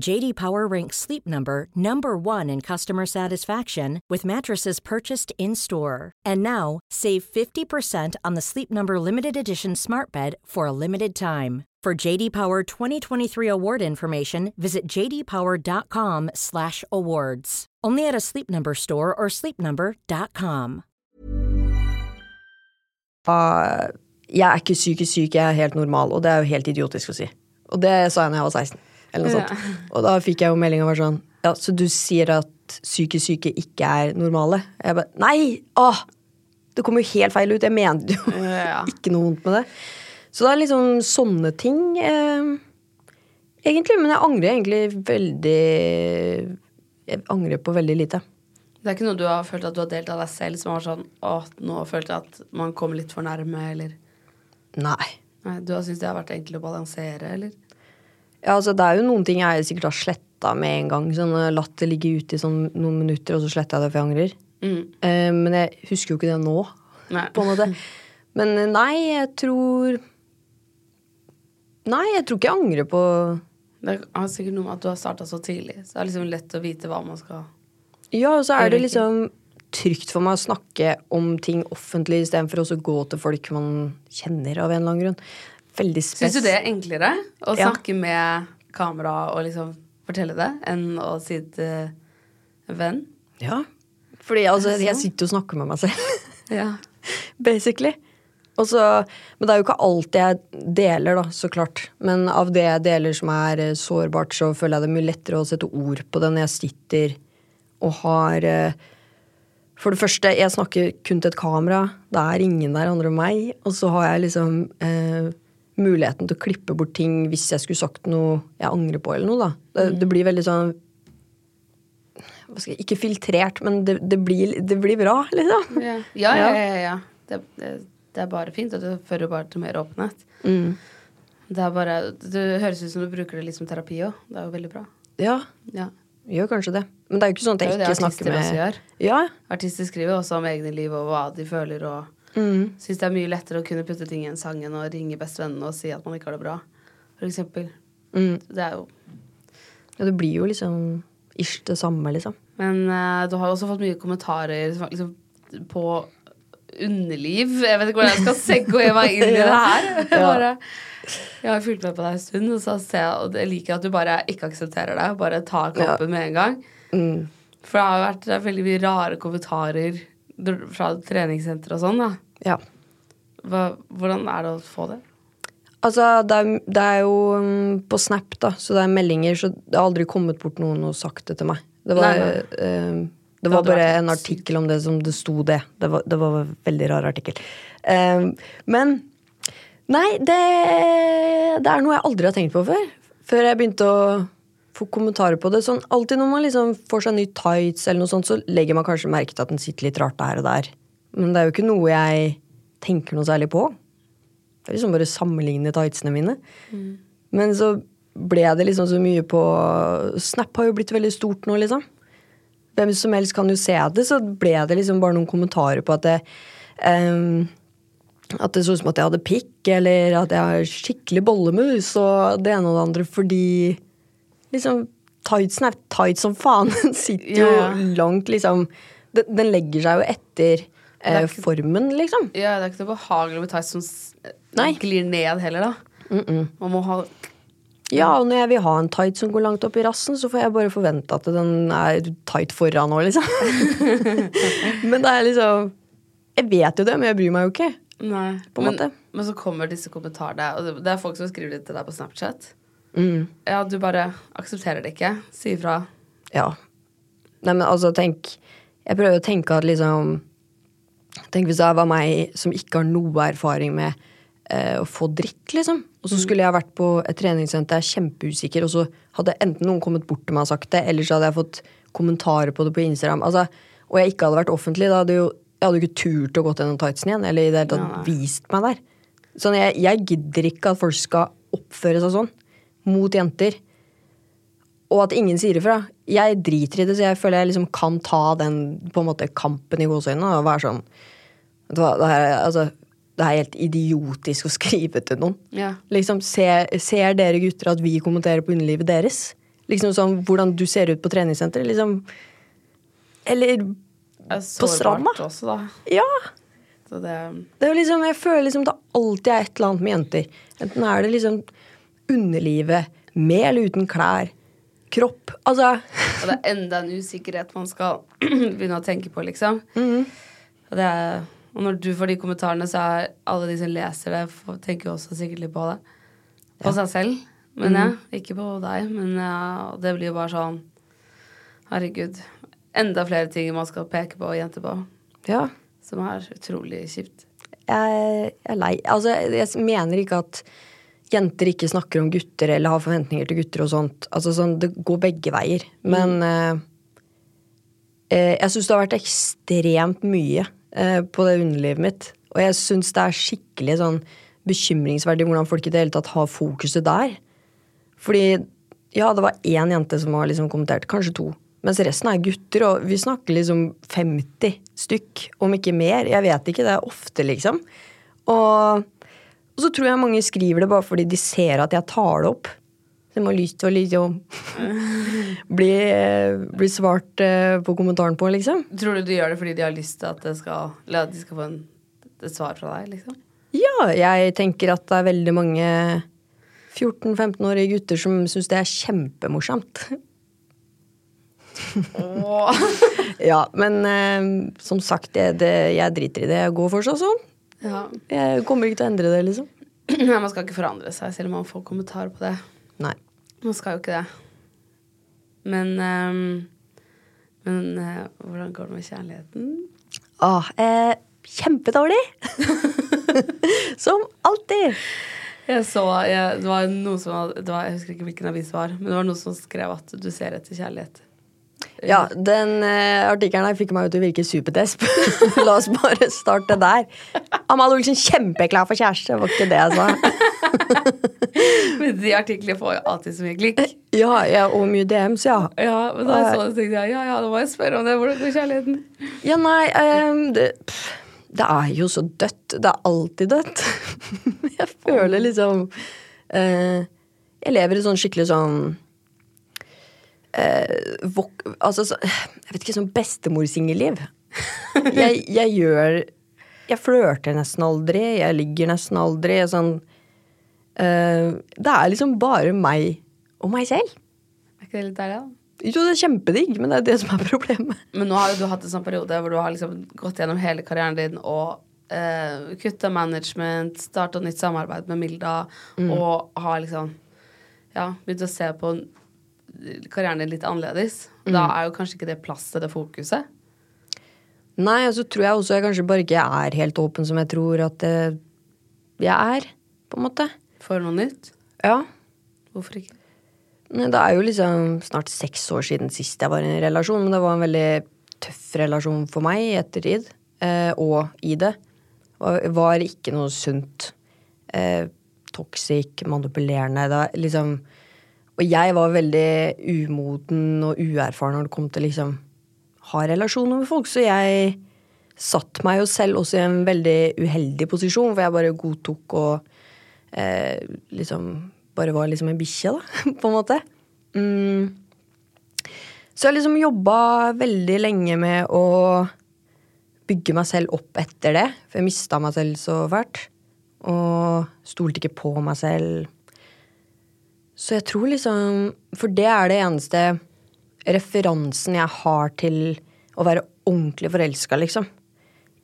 JD Power ranks Sleep Number number 1 in customer satisfaction with mattresses purchased in-store. And now, save 50% on the Sleep Number limited edition Smart Bed for a limited time. For JD Power 2023 award information, visit jdpower.com/awards. Only at a Sleep Number store or sleepnumber.com. ah, Jeg er ikke psykisk syk, jeg er helt normal. Og det er jo helt idiotisk å si. Og det sa jeg jeg var 16. Eller noe sånt. Og da fikk jeg jo melding og var sånn Ja, så du sier at psykisk syke ikke er normale? Jeg bare Nei! Åh! Det kom jo helt feil ut. Jeg mente jo Ja. ikke noe vondt med det. Så det er liksom sånne ting. Eh, egentlig. Men jeg angrer egentlig veldig Jeg angrer på veldig lite. Det er ikke noe du har følt at du har delt av deg selv som var sånn Å, nå følte jeg at man kom litt for nærme, eller Nei. Nei, du har syntes det har vært enkelt å balansere, eller? Ja, altså Det er jo noen ting jeg sikkert har sletta med en gang. Sånn eh, Latt det ligge ute i sånn noen minutter, og så sletter jeg det for jeg angrer. Eh, men jeg husker jo ikke det nå, Nei. på en måte. Men eh, nei, jeg tror Nei, jeg tror ikke jeg angrer på Det har sikkert noe med at du har starta så tidlig. Så det er liksom lett å vite hva man skal Ja, og så er det liksom trygt for meg å snakke om ting offentlig istedenfor å gå til folk man kjenner av en eller annen grunn. Veldig spes. Syns du det er enklere å Ja. snakke med kamera og liksom fortelle det, enn å si det til en venn? Ja. Fordi altså, jeg sitter jo og snakker med meg selv. Ja. Basically. Og så- men det er jo ikke alt jeg deler, da, så klart. Men av det jeg deler som er eh, sårbart, så føler jeg det er mye lettere å sette ord på det når jeg sitter og har eh, For det første, jeg snakker kun til et kamera. Det er ingen der andre enn meg. Og så har jeg liksom eh, muligheten til å klippe bort ting hvis jeg skulle sagt noe jeg angrer på, eller noe, da. Det, det blir veldig sånn jeg, Ikke filtrert, men det, det, blir, det blir bra, liksom. Ja, ja, ja. ja, ja. Det, er bare fint, og det fører bare til mer åpenhet. Mm. Det er bare Det høres ut som du bruker det litt som terapi òg. Det er jo veldig bra. Ja, Ja. gjør kanskje det. Men det er jo ikke sånn at jeg ikke snakker artister også med gjør. Ja, Artister skriver også om egne liv og hva de føler, og Mm. syns det er mye lettere å kunne putte ting i en sang enn å ringe bestevennene og si at man ikke har det bra, for eksempel. Mm. Det er jo ja, det blir jo liksom ish det samme, liksom. Men uh, du har jo også fått mye kommentarer liksom, på underliv. Jeg vet ikke hvordan jeg skal segge meg inn i det her. Jeg, bare, jeg har fulgt med på deg en stund, og, så ser jeg, og jeg liker at du bare ikke aksepterer det. Bare tar kampen med en gang. Mm. For det har jo vært det veldig mye rare kommentarer fra treningssenter og sånn, da. Ja. hva, hvordan er det å få det? Altså, det er, det er jo mm, på Snap, da, så det er meldinger, så det har aldri kommet bort noen og sagt det til meg. Det var, Nei, eh, det var bare en artikkel om det som det sto det. Det var, det var en veldig rar artikkel. Eh, men Nei, det, det er noe jeg aldri har tenkt på før. Før jeg begynte å få kommentarer på det. Sånn, alltid når man liksom får seg ny tights, eller noe sånt, så legger man kanskje merke til at den sitter litt rart der og der. Men det er jo ikke noe jeg tenker noe særlig på. Det er liksom bare å sammenligne tightsene mine. Men så ble det liksom så mye på Snap har jo blitt veldig stort nå, liksom. Hvem som helst kan jo se det, så ble det liksom bare noen kommentarer på at det um, At det så ut som at jeg hadde pikk, eller at jeg har skikkelig bollemus, og det ene og det andre, fordi liksom Tightsen er tight som faen. Den sitter jo Ja, ja. langt, liksom den, den legger seg jo etter eh, ikke- formen, liksom. Ja, det er ikke noe behagelig med tights som Nei. glir ned heller, da. Man må ha Ja, og når jeg vil ha en tight som går langt opp i rassen, så får jeg bare forvente at den er tight foran òg, liksom. men det er liksom Jeg vet jo det, men jeg bryr meg jo ikke. Nei. Men, måte. men så kommer disse kommentarene, og det er folk som skriver det til deg på Snapchat. Mm. Ja, du bare aksepterer det ikke. Si ifra. Ja. Nei, men altså, tenk Jeg prøver å tenke at liksom Tenk hvis det var meg som ikke har noe erfaring med eh, å få dritt, liksom. Og så skulle jeg vært på et treningssenter, jeg er kjempeusikker, og så hadde enten noen kommet bort til meg og sagt det, eller så hadde jeg fått kommentarer på det på Instagram. Altså, og jeg ikke hadde vært offentlig, da hadde jo jeg hadde jo ikke turt å gå den tightsen igjen, eller i det hele tatt nei. vist meg der. Sånn, jeg, jeg gidder ikke at folk skal oppføre seg sånn mot jenter. Og at ingen sier ifra. Jeg driter i det, så jeg føler jeg liksom kan ta den på en måte kampen i gåseøynene og være sånn det her, er- altså, det er helt idiotisk å skrive til noen. Ja. Liksom, ser, ser dere gutter at vi kommenterer på underlivet deres? Liksom sånn hvordan du ser ut på treningssenteret? Liksom Eller er På stranda? også, da. Ja! Så det Det er liksom, jeg føler liksom det alltid er et eller annet med jenter. Enten er det liksom underlivet med eller uten klær. Kropp. Altså Og det er enda en usikkerhet man skal begynne å tenke på, liksom. Og, det er, og når du får de kommentarene, så er alle de som leser det, tenker jo også sikkert litt på det. På seg selv, men ja. Ikke på deg. Men ja, og det blir jo bare sånn Herregud. Enda flere ting man skal peke på og gjente på, Ja. som er utrolig kjipt. Jeg er lei. Altså, jeg mener ikke at jenter ikke snakker om gutter eller har forventninger til gutter og sånt. Altså, sånn, det går begge veier. Men mm. eh, jeg syns det har vært ekstremt mye eh, på det underlivet mitt. Og jeg syns det er skikkelig sånn bekymringsverdig hvordan folk i det hele tatt har fokuset der. Fordi ja, det var én jente som har liksom kommentert, kanskje to. Mens resten er gutter, og vi snakker liksom 50 stykk, om ikke mer. Jeg vet ikke, det er ofte, liksom. Og, og så tror jeg mange skriver det bare fordi de ser at jeg tar det opp. Så de må lyst til å liksom bli, bli svart eh, på kommentaren på, liksom. Tror du du gjør det fordi de har lyst til at, det skal, at de skal få en, et svar fra deg, liksom? Ja, jeg tenker at det er veldig mange 14-15-årige gutter som syns det er kjempemorsomt. ja, men eh, som sagt, jeg, det, jeg driter i det. Jeg går fortsatt sånn. Ja. Jeg kommer ikke til å endre det, liksom. Nei, man skal ikke forandre seg, selv om man får kommentar på det. Nei. Man skal jo ikke det. Men um, Men uh, hvordan går det med kjærligheten? Åh, eh, kjempedårlig! som alltid. Jeg så jeg, Det var noe som det var, Jeg husker ikke hvilken avis det var, men det var noen som skrev at du ser etter kjærlighet. Ja, den uh, artikkelen her fikk meg jo til å virke superdesp. La oss bare starte der. Amalie Olsen kjempeklar for kjæreste, var ikke det jeg sa. Men de artiklene får jo alltid så mye klikk. Ja, ja og mye DMs, ja. Ja, men da så jeg tenkte jeg ja, ja, da må jeg spørre om det. Hvordan går kjærligheten? Ja, nei, um, det, pff, det er jo så dødt. Det er alltid dødt. jeg føler liksom uh, Jeg lever i sånn skikkelig sånn eh, vok Altså så, Jeg vet ikke, sånn bestemorsingelliv. jeg, jeg gjør Jeg flørter nesten aldri. Jeg ligger nesten aldri. Sånn eh, Det er liksom bare meg og meg selv. Er ikke det litt deilig, da? Jo, det er kjempedigg, men det er det som er problemet. Men nå har jo du hatt en sånn periode hvor du har liksom gått gjennom hele karrieren din og eh, kutta management, starta nytt samarbeid med Milda Mm. og har liksom ja, begynt å se på karrieren din litt annerledes. Mm. Da er jo kanskje ikke det plass til det fokuset. Nei, og så tror jeg også jeg kanskje bare ikke er helt åpen som jeg tror at eh, jeg er, på en måte. For noe nytt. Ja. Hvorfor ikke? Nei, Det er jo liksom snart seks år siden sist jeg var i en relasjon, men det var en veldig tøff relasjon for meg i ettertid. Eh, og i det. Var, var ikke noe sunt. Eh, toxic, manipulerende. Det var liksom Og jeg var veldig umoden og uerfaren når det kom til liksom ha relasjoner med folk, så jeg satt meg jo selv også i en veldig uheldig posisjon, for jeg bare godtok og eh, liksom bare var liksom en bikkje, da, på en måte. Mm. Så jeg liksom jobba veldig lenge med å bygge meg selv opp etter det, for jeg mista meg selv så fælt. Og stolte ikke på meg selv. Så jeg tror liksom For det er det eneste referansen jeg har til å være ordentlig forelska, liksom.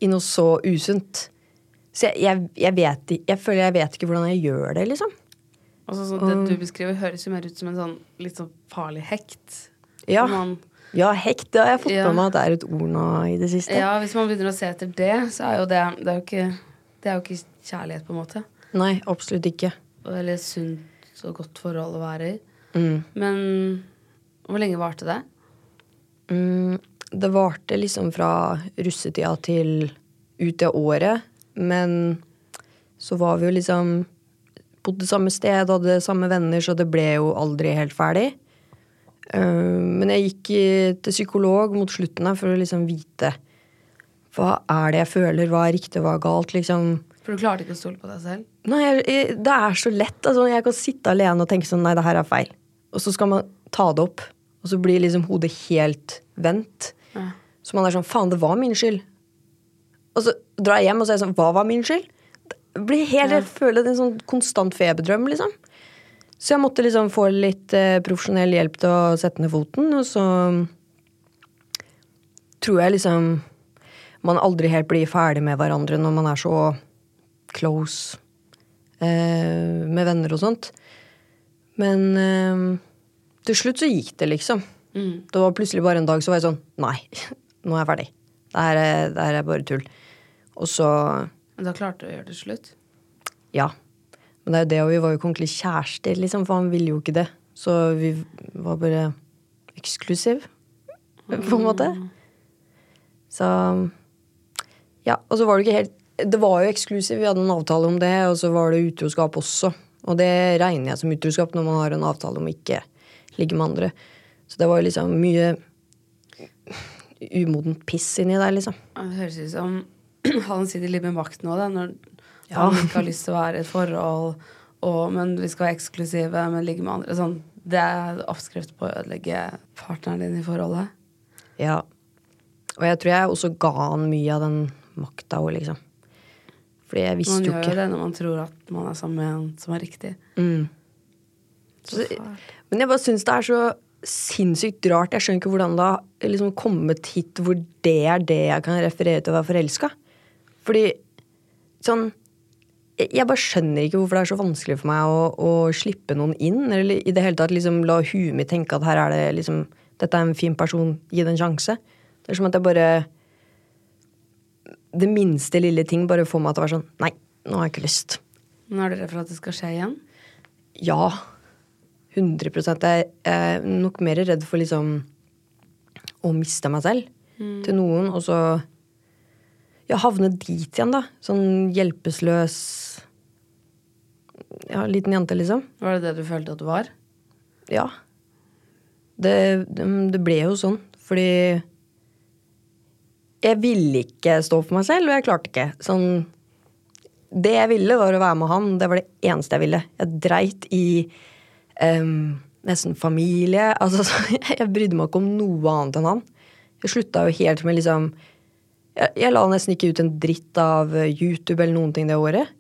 I noe så usunt. Så jeg, jeg, jeg vet Jeg føler jeg vet ikke hvordan jeg gjør det, liksom. Altså, så det du beskriver, høres jo mer ut som en sånn litt sånn farlig hekt. Ja, Man, ja hekt. Det har jeg fått Ja. med meg at det er et ord nå i det siste. ja, hvis man begynner å se etter det, så er jo det Det er jo ikke, det er jo ikke kjærlighet, på en måte. Nei, absolutt ikke. Eller sunt og godt forhold å være i. Mm. Men hvor lenge varte det? Mm, det varte liksom fra russetida til ut i året. Men så var vi jo liksom Bodde samme sted, hadde samme venner, så det ble jo aldri helt ferdig. Eh, men jeg gikk til psykolog mot slutten her for å liksom vite hva er det jeg føler, hva er riktig, hva er galt, liksom. For du klarte ikke å stole på deg selv? Nei, jeg, jeg, det er så lett. Altså, jeg kan sitte alene og tenke sånn Nei, det her er feil. Og så skal man ta det opp, og så blir liksom hodet helt vendt. Ja. Så man er sånn Faen, det var min skyld. Og så drar jeg hjem og så er jeg sånn Hva var min skyld? Det blir helt, Jeg føler det er en sånn konstant feberdrøm, liksom. Så jeg måtte liksom få litt eh, profesjonell hjelp til å sette ned foten, og så tror jeg liksom man aldri helt blir ferdig med hverandre når man er så close eh, med venner og sånt. Men eh, til slutt så gikk det, liksom. Mm. Det var plutselig bare en dag så var jeg sånn Nei, nå er jeg ferdig. Det her er, det her er bare tull. Og så Men da klarte du å gjøre det til slutt? Ja. Men det er jo det, og vi var jo ikke ordentlig kjærester, liksom, for han ville jo ikke det. Så vi var bare eksklusiv, på en måte. Så Ja, og så var det ikke helt Det var jo eksklusiv, vi hadde en avtale om det, og så var det utroskap også. Og det regner jeg som utroskap når man har en avtale om ikke ligge med andre. Så det var jo liksom mye umodent piss inni der, liksom. Det høres ut som han sitter litt med makt nå, da, når Ja. han ikke har lyst til å være i et forhold, og, men vi skal være eksklusive, men ligge med andre. Sånn, det er oppskrift på å ødelegge partneren din i forholdet. Ja. Og jeg tror jeg også ga han mye av den makta òg, liksom. Fordi jeg visste jo ikke Man gjør jo det når man tror at man er sammen med en som er riktig. Mm. Så, men jeg bare syns det er så sinnssykt rart. Jeg skjønner ikke hvordan det har liksom kommet hit hvor det er det jeg kan referere til å være forelska. Fordi sånn jeg jeg bare skjønner ikke hvorfor det er så vanskelig for meg å, å slippe noen inn. Eller i det hele tatt liksom la huet mitt tenke at her er det liksom Dette er en fin person, gi det en sjanse. Det er som at jeg bare Det minste lille ting bare får meg til å være sånn Nei, nå har jeg ikke lyst. Men er du redd for at det skal skje igjen? Ja. 100 Jeg er nok mer redd for liksom å miste meg selv til noen, og så ja, havne dit igjen, da. Sånn hjelpeløs Ja, liten jente, liksom. Var det det du følte at du var? Ja. Det, det, det ble jo sånn, fordi jeg ville ikke stå for meg selv, og jeg klarte ikke. Sånn Det jeg ville, var å være med han. Det var det eneste jeg ville. Jeg dreit i um, nesten familie. Altså, så jeg brydde meg ikke om noe annet enn han. Jeg slutta jo helt med liksom jeg, jeg la nesten ikke ut en dritt av YouTube eller noen ting det året.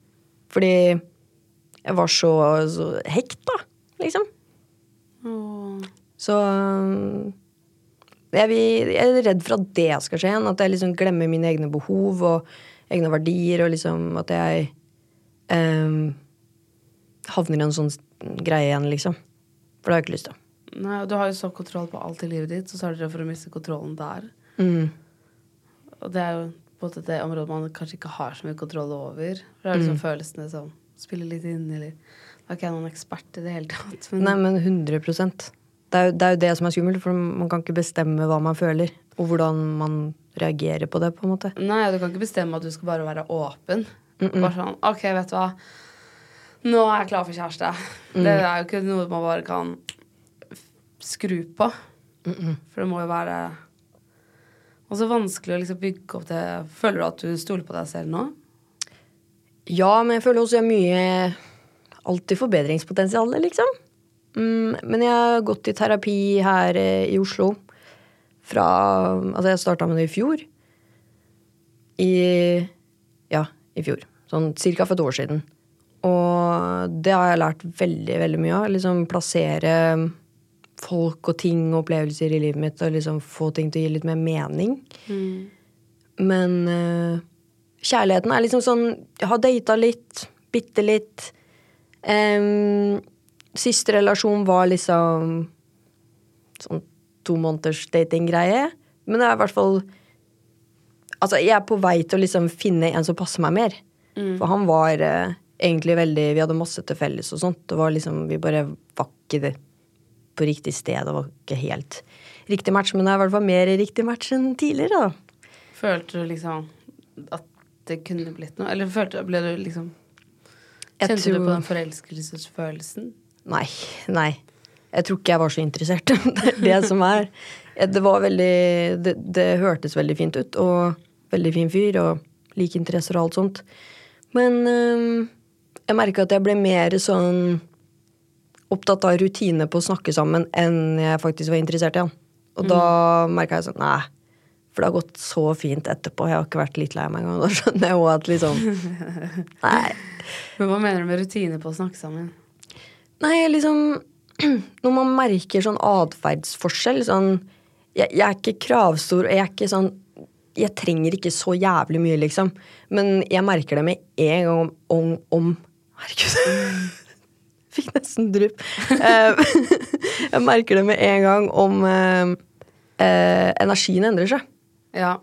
Fordi jeg var så, så da. Liksom. Så um, jeg, er redd for at det skal skje igjen. At jeg liksom glemmer mine egne behov og egne verdier, og liksom at jeg um, havner i en sånn greie igjen, liksom. For det har jeg ikke lyst til. Nei, og du har jo så kontroll på alt i livet ditt, så så er du redd for å miste kontrollen der. Mm. Og det er jo på en det området man kanskje ikke har så mye kontroll over. For det er liksom Mm. følelsene som spiller litt inn, eller Da er ikke jeg noen ekspert i det hele tatt, men Nei, men 100 det er, jo, det er jo det som er skummelt, for man kan ikke bestemme hva man føler, og hvordan man reagerer på det, på en måte. Nei, du kan ikke bestemme at du skal bare være åpen. Bare sånn OK, vet du hva. Nå er jeg klar for kjæreste. Mm. Det er jo ikke noe man bare kan skru på. For det må jo være Og så vanskelig å liksom bygge opp det Føler du at du stoler på deg selv nå? Ja, men jeg føler også jeg har mye Alltid forbedringspotensial, liksom. Mm, men jeg har gått i terapi her eh, i Oslo fra Altså, jeg starta med det i fjor. I Ja, i fjor. Sånn cirka for et år siden. Og det har jeg lært veldig, veldig mye av. Liksom plassere folk og ting og opplevelser i livet mitt og liksom få ting til å gi litt mer mening. Men uh, kjærligheten er liksom sånn Jeg har data litt, bitte litt. Em, siste relasjon var liksom sånn to måneders datinggreie. Men det er i hvert fall Altså, jeg er på vei til å liksom finne en som passer meg mer. For han var eh, egentlig veldig Vi hadde masse til felles og sånt. Det var liksom Vi bare var ikke på riktig sted. Det var ikke helt riktig match, men det er i hvert fall mer riktig match enn tidligere, da. Følte du liksom at det kunne blitt noe? Eller følte, ble du liksom Kjente Kjente du på den forelskelsesfølelsen? Nei. Nei. Jeg tror ikke jeg var så interessert. det er det som er. Det var veldig det, det hørtes veldig fint ut, og veldig fin fyr, og like interesser og alt sånt. Men øhm, jeg merka at jeg ble mer sånn opptatt av rutine på å snakke sammen enn jeg faktisk var interessert i han. Og da merka jeg sånn Nei. For det har gått så fint etterpå. Jeg har ikke vært litt lei meg engang. Da skjønner jeg jo at liksom Nei. Men hva mener du med rutine på å snakke sammen? Nei, liksom Når man merker sånn atferdsforskjell sånn, jeg, jeg er ikke kravstor, og jeg er ikke sånn Jeg trenger ikke så jævlig mye, liksom. Men jeg merker det med en gang om, om, om Herregud. Fikk nesten drypp. Eh, jeg merker det med en gang om eh, eh, energien endrer seg. Ja.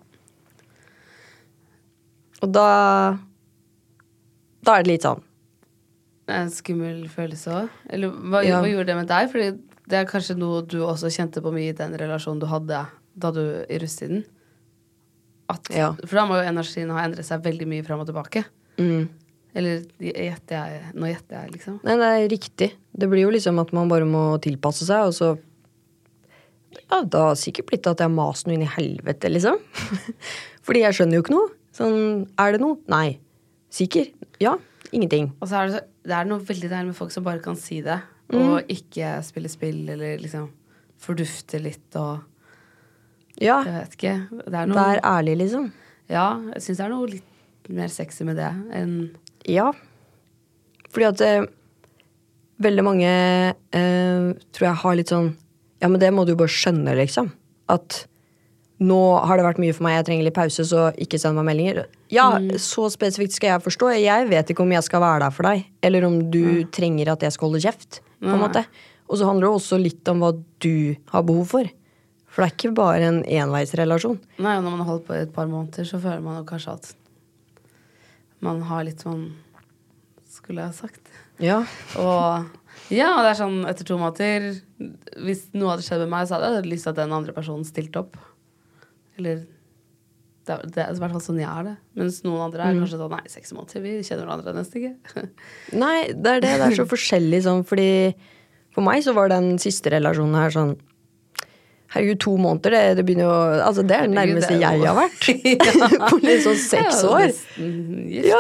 Og da Da er det litt sånn Det er en skummel følelse òg. Eller hva, Ja. hva gjorde det med deg? Fordi det er kanskje noe du også kjente på mye i den relasjonen du hadde da du i russetiden. At, Ja. For da må jo energien ha endret seg veldig mye fram og tilbake. mm. Eller gjetter jeg Nå gjetter jeg, liksom. Nei, det er riktig. Det blir jo liksom at man bare må tilpasse seg, og så Ja, det har sikkert blitt at jeg har mast noe inn i helvete, liksom. Fordi jeg skjønner jo ikke noe. Sånn, er det noe? Nei. Sikker? Ja. Ingenting. Og så er det, så, det er noe veldig deilig med folk som bare kan si det, Mm. og ikke spille spill eller liksom fordufte litt og Ja. Jeg vet ikke. Det er noe Vær ærlig, liksom. Ja, jeg syns det er noe litt mer sexy med det enn Ja. Fordi at eh, veldig mange eh, tror jeg har litt sånn Ja, men det må du jo bare skjønne, liksom. At nå har det vært mye for meg, jeg trenger litt pause, så ikke send meg meldinger. Ja, så spesifikt skal jeg forstå. Jeg vet ikke om jeg skal være der for deg, eller om du trenger at jeg skal holde kjeft. på en måte. Og så handler det også litt om hva du har behov for. For det er ikke bare en enveisrelasjon. Nei, og når man har holdt på i et par måneder, så føler man jo kanskje at man har litt sånn Skulle jeg ha sagt. Ja. Og ja, det er sånn etter to måneder Hvis noe hadde skjedd med meg, så hadde jeg lyst til at den andre personen stilte opp. Eller det er, det er i hvert fall sånn jeg er det. Mens noen andre er kanskje sånn Nei, seks måneder, vi kjenner hverandre nesten ikke. Nei, det er det. Det er så forskjellig sånn, fordi for meg så var den siste relasjonen her sånn Herregud, to måneder, det, det begynner jo Altså, det er det Herregud, nærmeste det er jo- jeg har vært. På litt sånn seks år. Ja,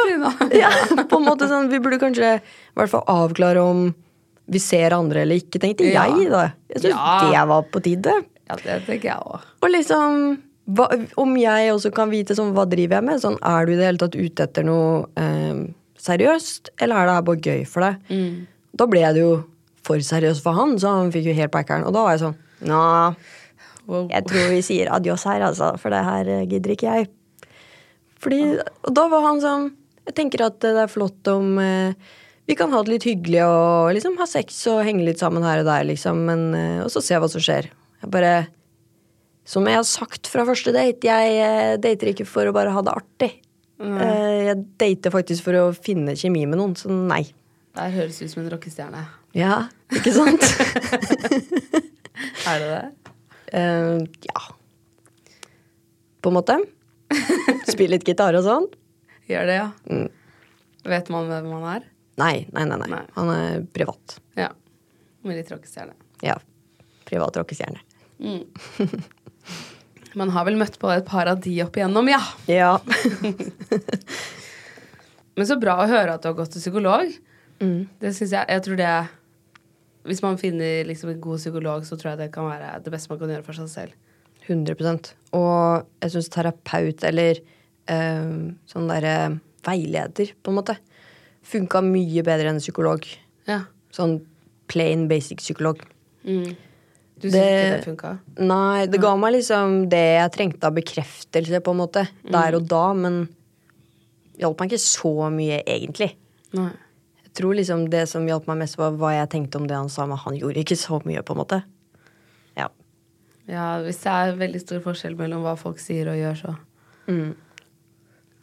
ja, på en måte sånn Vi burde kanskje i hvert fall avklare om vi ser andre eller ikke, tenkte jeg, da. Jeg syns det var på tide. Ja, det tenker jeg òg. Og liksom hva, Om jeg også kan vite sånn, hva driver jeg med? Sånn, er du i det hele tatt ute etter noe eh, seriøst, eller er det her bare gøy for deg? Mm. Da ble det jo for seriøst for han, så han fikk jo helt packeren. Og da var jeg sånn Nå, Wow. jeg tror vi sier adios her, altså, for det her eh, gidder ikke jeg. Fordi, og da var han sånn Jeg tenker at det er flott om eh, vi kan ha det litt hyggelig og liksom ha sex og henge litt sammen her og der, liksom, men, eh, og så se hva som skjer. Jeg bare Som jeg har sagt fra første date, jeg eh, dater ikke for å bare ha det artig. Mm. jeg dater faktisk for å finne kjemi med noen, så nei. Det høres ut som en rockestjerne. Ja, ikke sant? Er det det? Uh, ja. På en måte. Spille litt gitar og sånn. Gjør det, ja. Mm. Vet man hvem han er? Nei, nei, nei, nei. Nei. Han er privat. Ja. Med litt rockestjerne. Ja. Privat rockestjerne. Man har vel møtt på et par av de opp igjennom, ja. Ja. Men så bra å høre at du har gått til psykolog. Mm. Det synes jeg Jeg tror det Hvis man finner liksom en god psykolog, så tror jeg det kan være det beste man kan gjøre for seg selv. 100% Og jeg syns terapeut eller eh, sånn derre veileder, på en måte, funka mye bedre enn psykolog. Ja. Sånn plain basic psykolog. Du syns ikke det funka? Nei, det ga meg liksom det jeg trengte av bekreftelse, på en måte, der og da, men hjalp meg ikke så mye, egentlig. Nei. Jeg tror liksom det som hjalp meg mest, var hva jeg tenkte om det han sa, men han gjorde ikke så mye, på en måte. Ja. Ja, hvis det er veldig stor forskjell mellom hva folk sier og gjør, så Mm.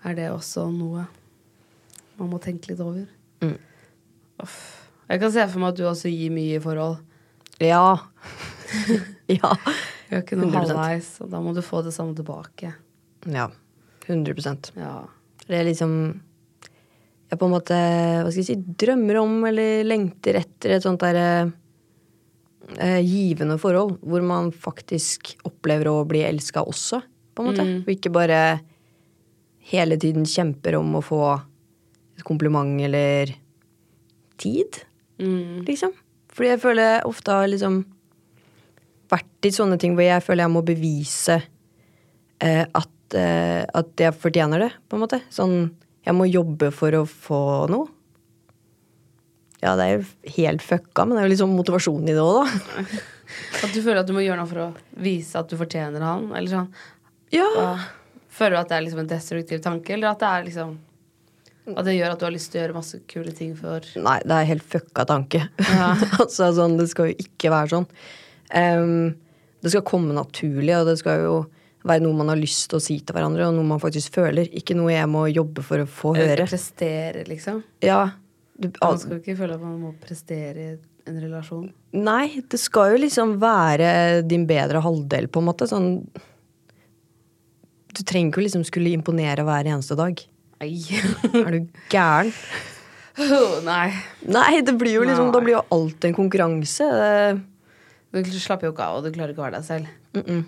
er det også noe man må tenke litt over. Mm. Uff. Jeg kan se for meg at du også gir mye i forhold. Ja. ja. Gjør ikke noe halvveis, og da må du få det samme tilbake. Ja. 100% Ja. Det er liksom Jeg på en måte hva skal jeg si, drømmer om eller lengter etter et sånt derre eh, givende forhold. Hvor man faktisk opplever å bli elska også, på en måte. Og ikke bare hele tiden kjemper om å få et kompliment eller tid, liksom. Fordi jeg føler ofte har liksom vært i sånne ting hvor jeg føler jeg må bevise eh, at, eh, at jeg fortjener det, på en måte. Sånn, jeg må jobbe for å få noe. Ja, det er jo helt fucka, men det er jo liksom motivasjonen i det òg, da. At du føler at du må gjøre noe for å vise at du fortjener han? Eller sånn. Ja. Ja. Føler du at det er liksom en destruktiv tanke, eller at det er liksom At det gjør at du har lyst til å gjøre masse kule ting for Nei, det er helt fucka tanke. altså, sånn, det skal jo ikke være sånn. Ehm, det skal komme naturlig, og det skal jo være noe man har lyst til å si til hverandre, og noe man faktisk føler. Ikke noe jeg må jobbe for å få høre. prestere, liksom? Ja. Du, Man skal jo ikke føle at man må prestere i en relasjon. Nei, det skal jo liksom være din bedre halvdel, på en måte. Sånn Du trenger ikke liksom skulle imponere hver eneste dag. Nei. Er du gæren? Oh, nei. Nei, det blir jo liksom, Nei. da blir jo alt en konkurranse. Det, Du slapper jo ikke av, og du klarer ikke å være deg selv. mm -mm.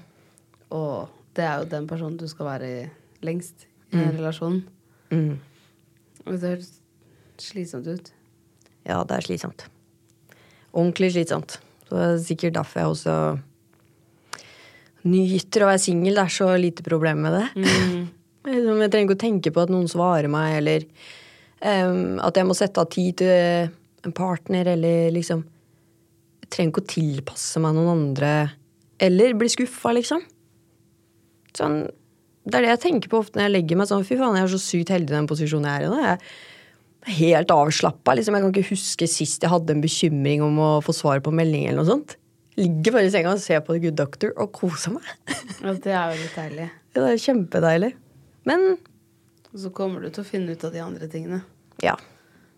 Og det er jo den personen du skal være i lengst i en relasjon. Mm. Og det høres slitsomt ut. Ja, det er slitsomt. Ordentlig slitsomt. Så det er sikkert derfor jeg også nyter å være singel. Det er så lite problem med det. Mm. Jeg trenger ikke å tenke på at noen svarer meg, eller um, at jeg må sette av tid til en partner, eller liksom trenger ikke å tilpasse meg noen andre, eller bli skuffa, liksom. Sånn, det er det jeg tenker på ofte når jeg legger meg sånn. Fy faen, jeg er så sykt heldig i den posisjonen jeg er i nå. Jeg er helt avslappa. Liksom. Jeg kan ikke huske sist jeg hadde en bekymring om å få svar på melding eller noe sånt. Ligger bare i senga og ser på The Good Doctor og koser meg. Ja, det er jo litt deilig. Ja, det er kjempedeilig. Men Og så kommer du til å finne ut av de andre tingene. ja.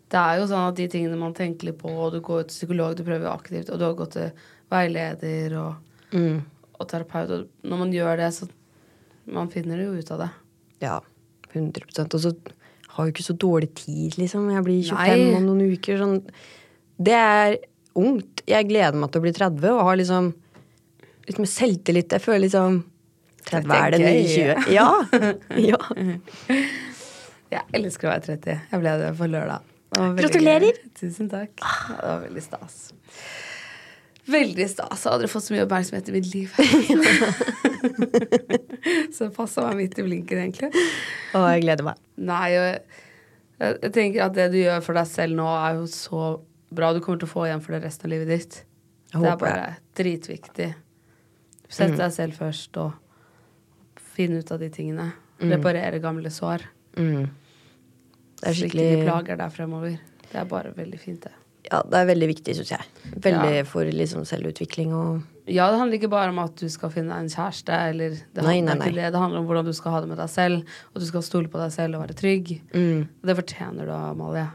Det er jo sånn at de tingene man tenker litt på, og du går til psykolog, du prøver aktivt, og du har gått til veileder og, Mm. og terapeut, og når man gjør det, så man finner det jo ut av det. Ja, 100% Og så har jo ikke så dårlig tid, liksom. Jeg blir 25 Nei. om noen uker. Sånn. Det er ungt. Jeg gleder meg til å bli 30 og har liksom litt med selvtillit. Jeg føler liksom 30 er det nye 20. Ja. ja. Jeg elsker å være 30. Jeg ble det for lørdag. Gratulerer. gøy. Tusen takk. Det var veldig stas. Veldig stas. Jeg har aldri fått så mye oppmerksomhet i mitt liv. så det passa meg midt i blinken, egentlig. Og jeg gleder meg. Nei, jeg, tenker at det du gjør for deg selv nå, er jo så bra. Du kommer til å få igjen for det resten av livet ditt. Jeg det er bare dritviktig. Sett deg selv først, og finn ut av de tingene. Reparere gamle sår. Mm. Det er Så ikke skikkelig de plager deg fremover. Det er bare veldig fint, det. Ja, det er veldig viktig, syns jeg. Veldig Ja. for liksom selvutvikling og Ja, det handler ikke bare om at du skal finne en kjæreste, eller det, Nei, handler nei, ikke nei. Det. det handler om hvordan du skal ha det med deg selv, og du skal stole på deg selv og være trygg. mm, Det fortjener du, Amalie.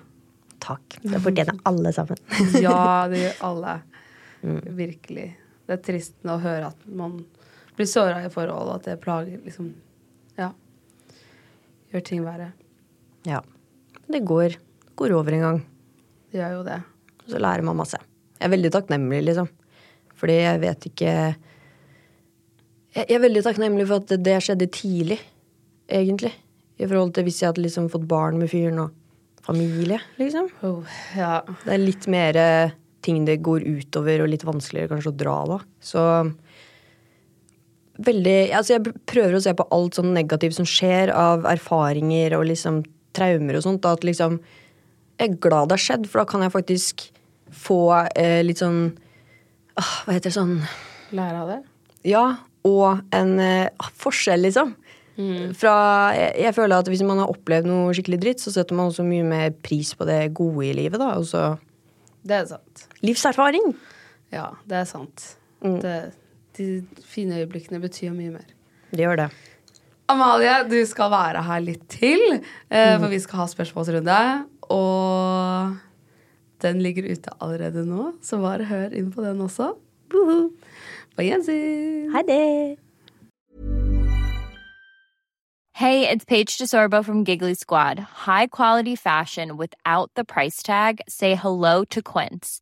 Takk. Det fortjener alle sammen. Ja, det gjør alle. Mm. Virkelig. Det er trist å høre at man blir såra i forhold, og at det plager liksom Ja. Gjør ting verre. Ja. Det går, går over en gang. Det gjør jo det. Så lærer man masse. Jeg er veldig takknemlig, liksom. Fordi jeg vet ikke Jeg er veldig takknemlig for at det, det skjedde tidlig, egentlig. I forhold til hvis jeg hadde liksom fått barn med fyren og familie, liksom. Oh, ja. Det er litt mer eh, ting det går utover, og litt vanskeligere kanskje å dra da. Så veldig Altså, jeg prøver å se på alt sånn negativt som skjer av erfaringer og liksom traumer og sånt. At liksom Jeg er glad det har skjedd, for da kan jeg faktisk få eh, litt sånn åh, Hva heter det sånn Lære av det. Ja, og en eh, forskjell, liksom. Fra jeg, jeg føler at hvis man har opplevd noe skikkelig dritt, så setter man også mye mer pris på det gode i livet, da. Og så Det er sant. livserfaring. Ja, det er sant. Mm. Det, de fine øyeblikkene betyr mye mer. Det gjør det. Amalie, du skal være her litt til, eh, for vi skal ha spørsmålsrunde. Og den ligger ute allerede nå, så bare hør inn på den også. På gjensyn. Hei det. Hey, it's Paige DeSorbo from Giggly Squad. High quality fashion without the price tag. Say hello to Quince.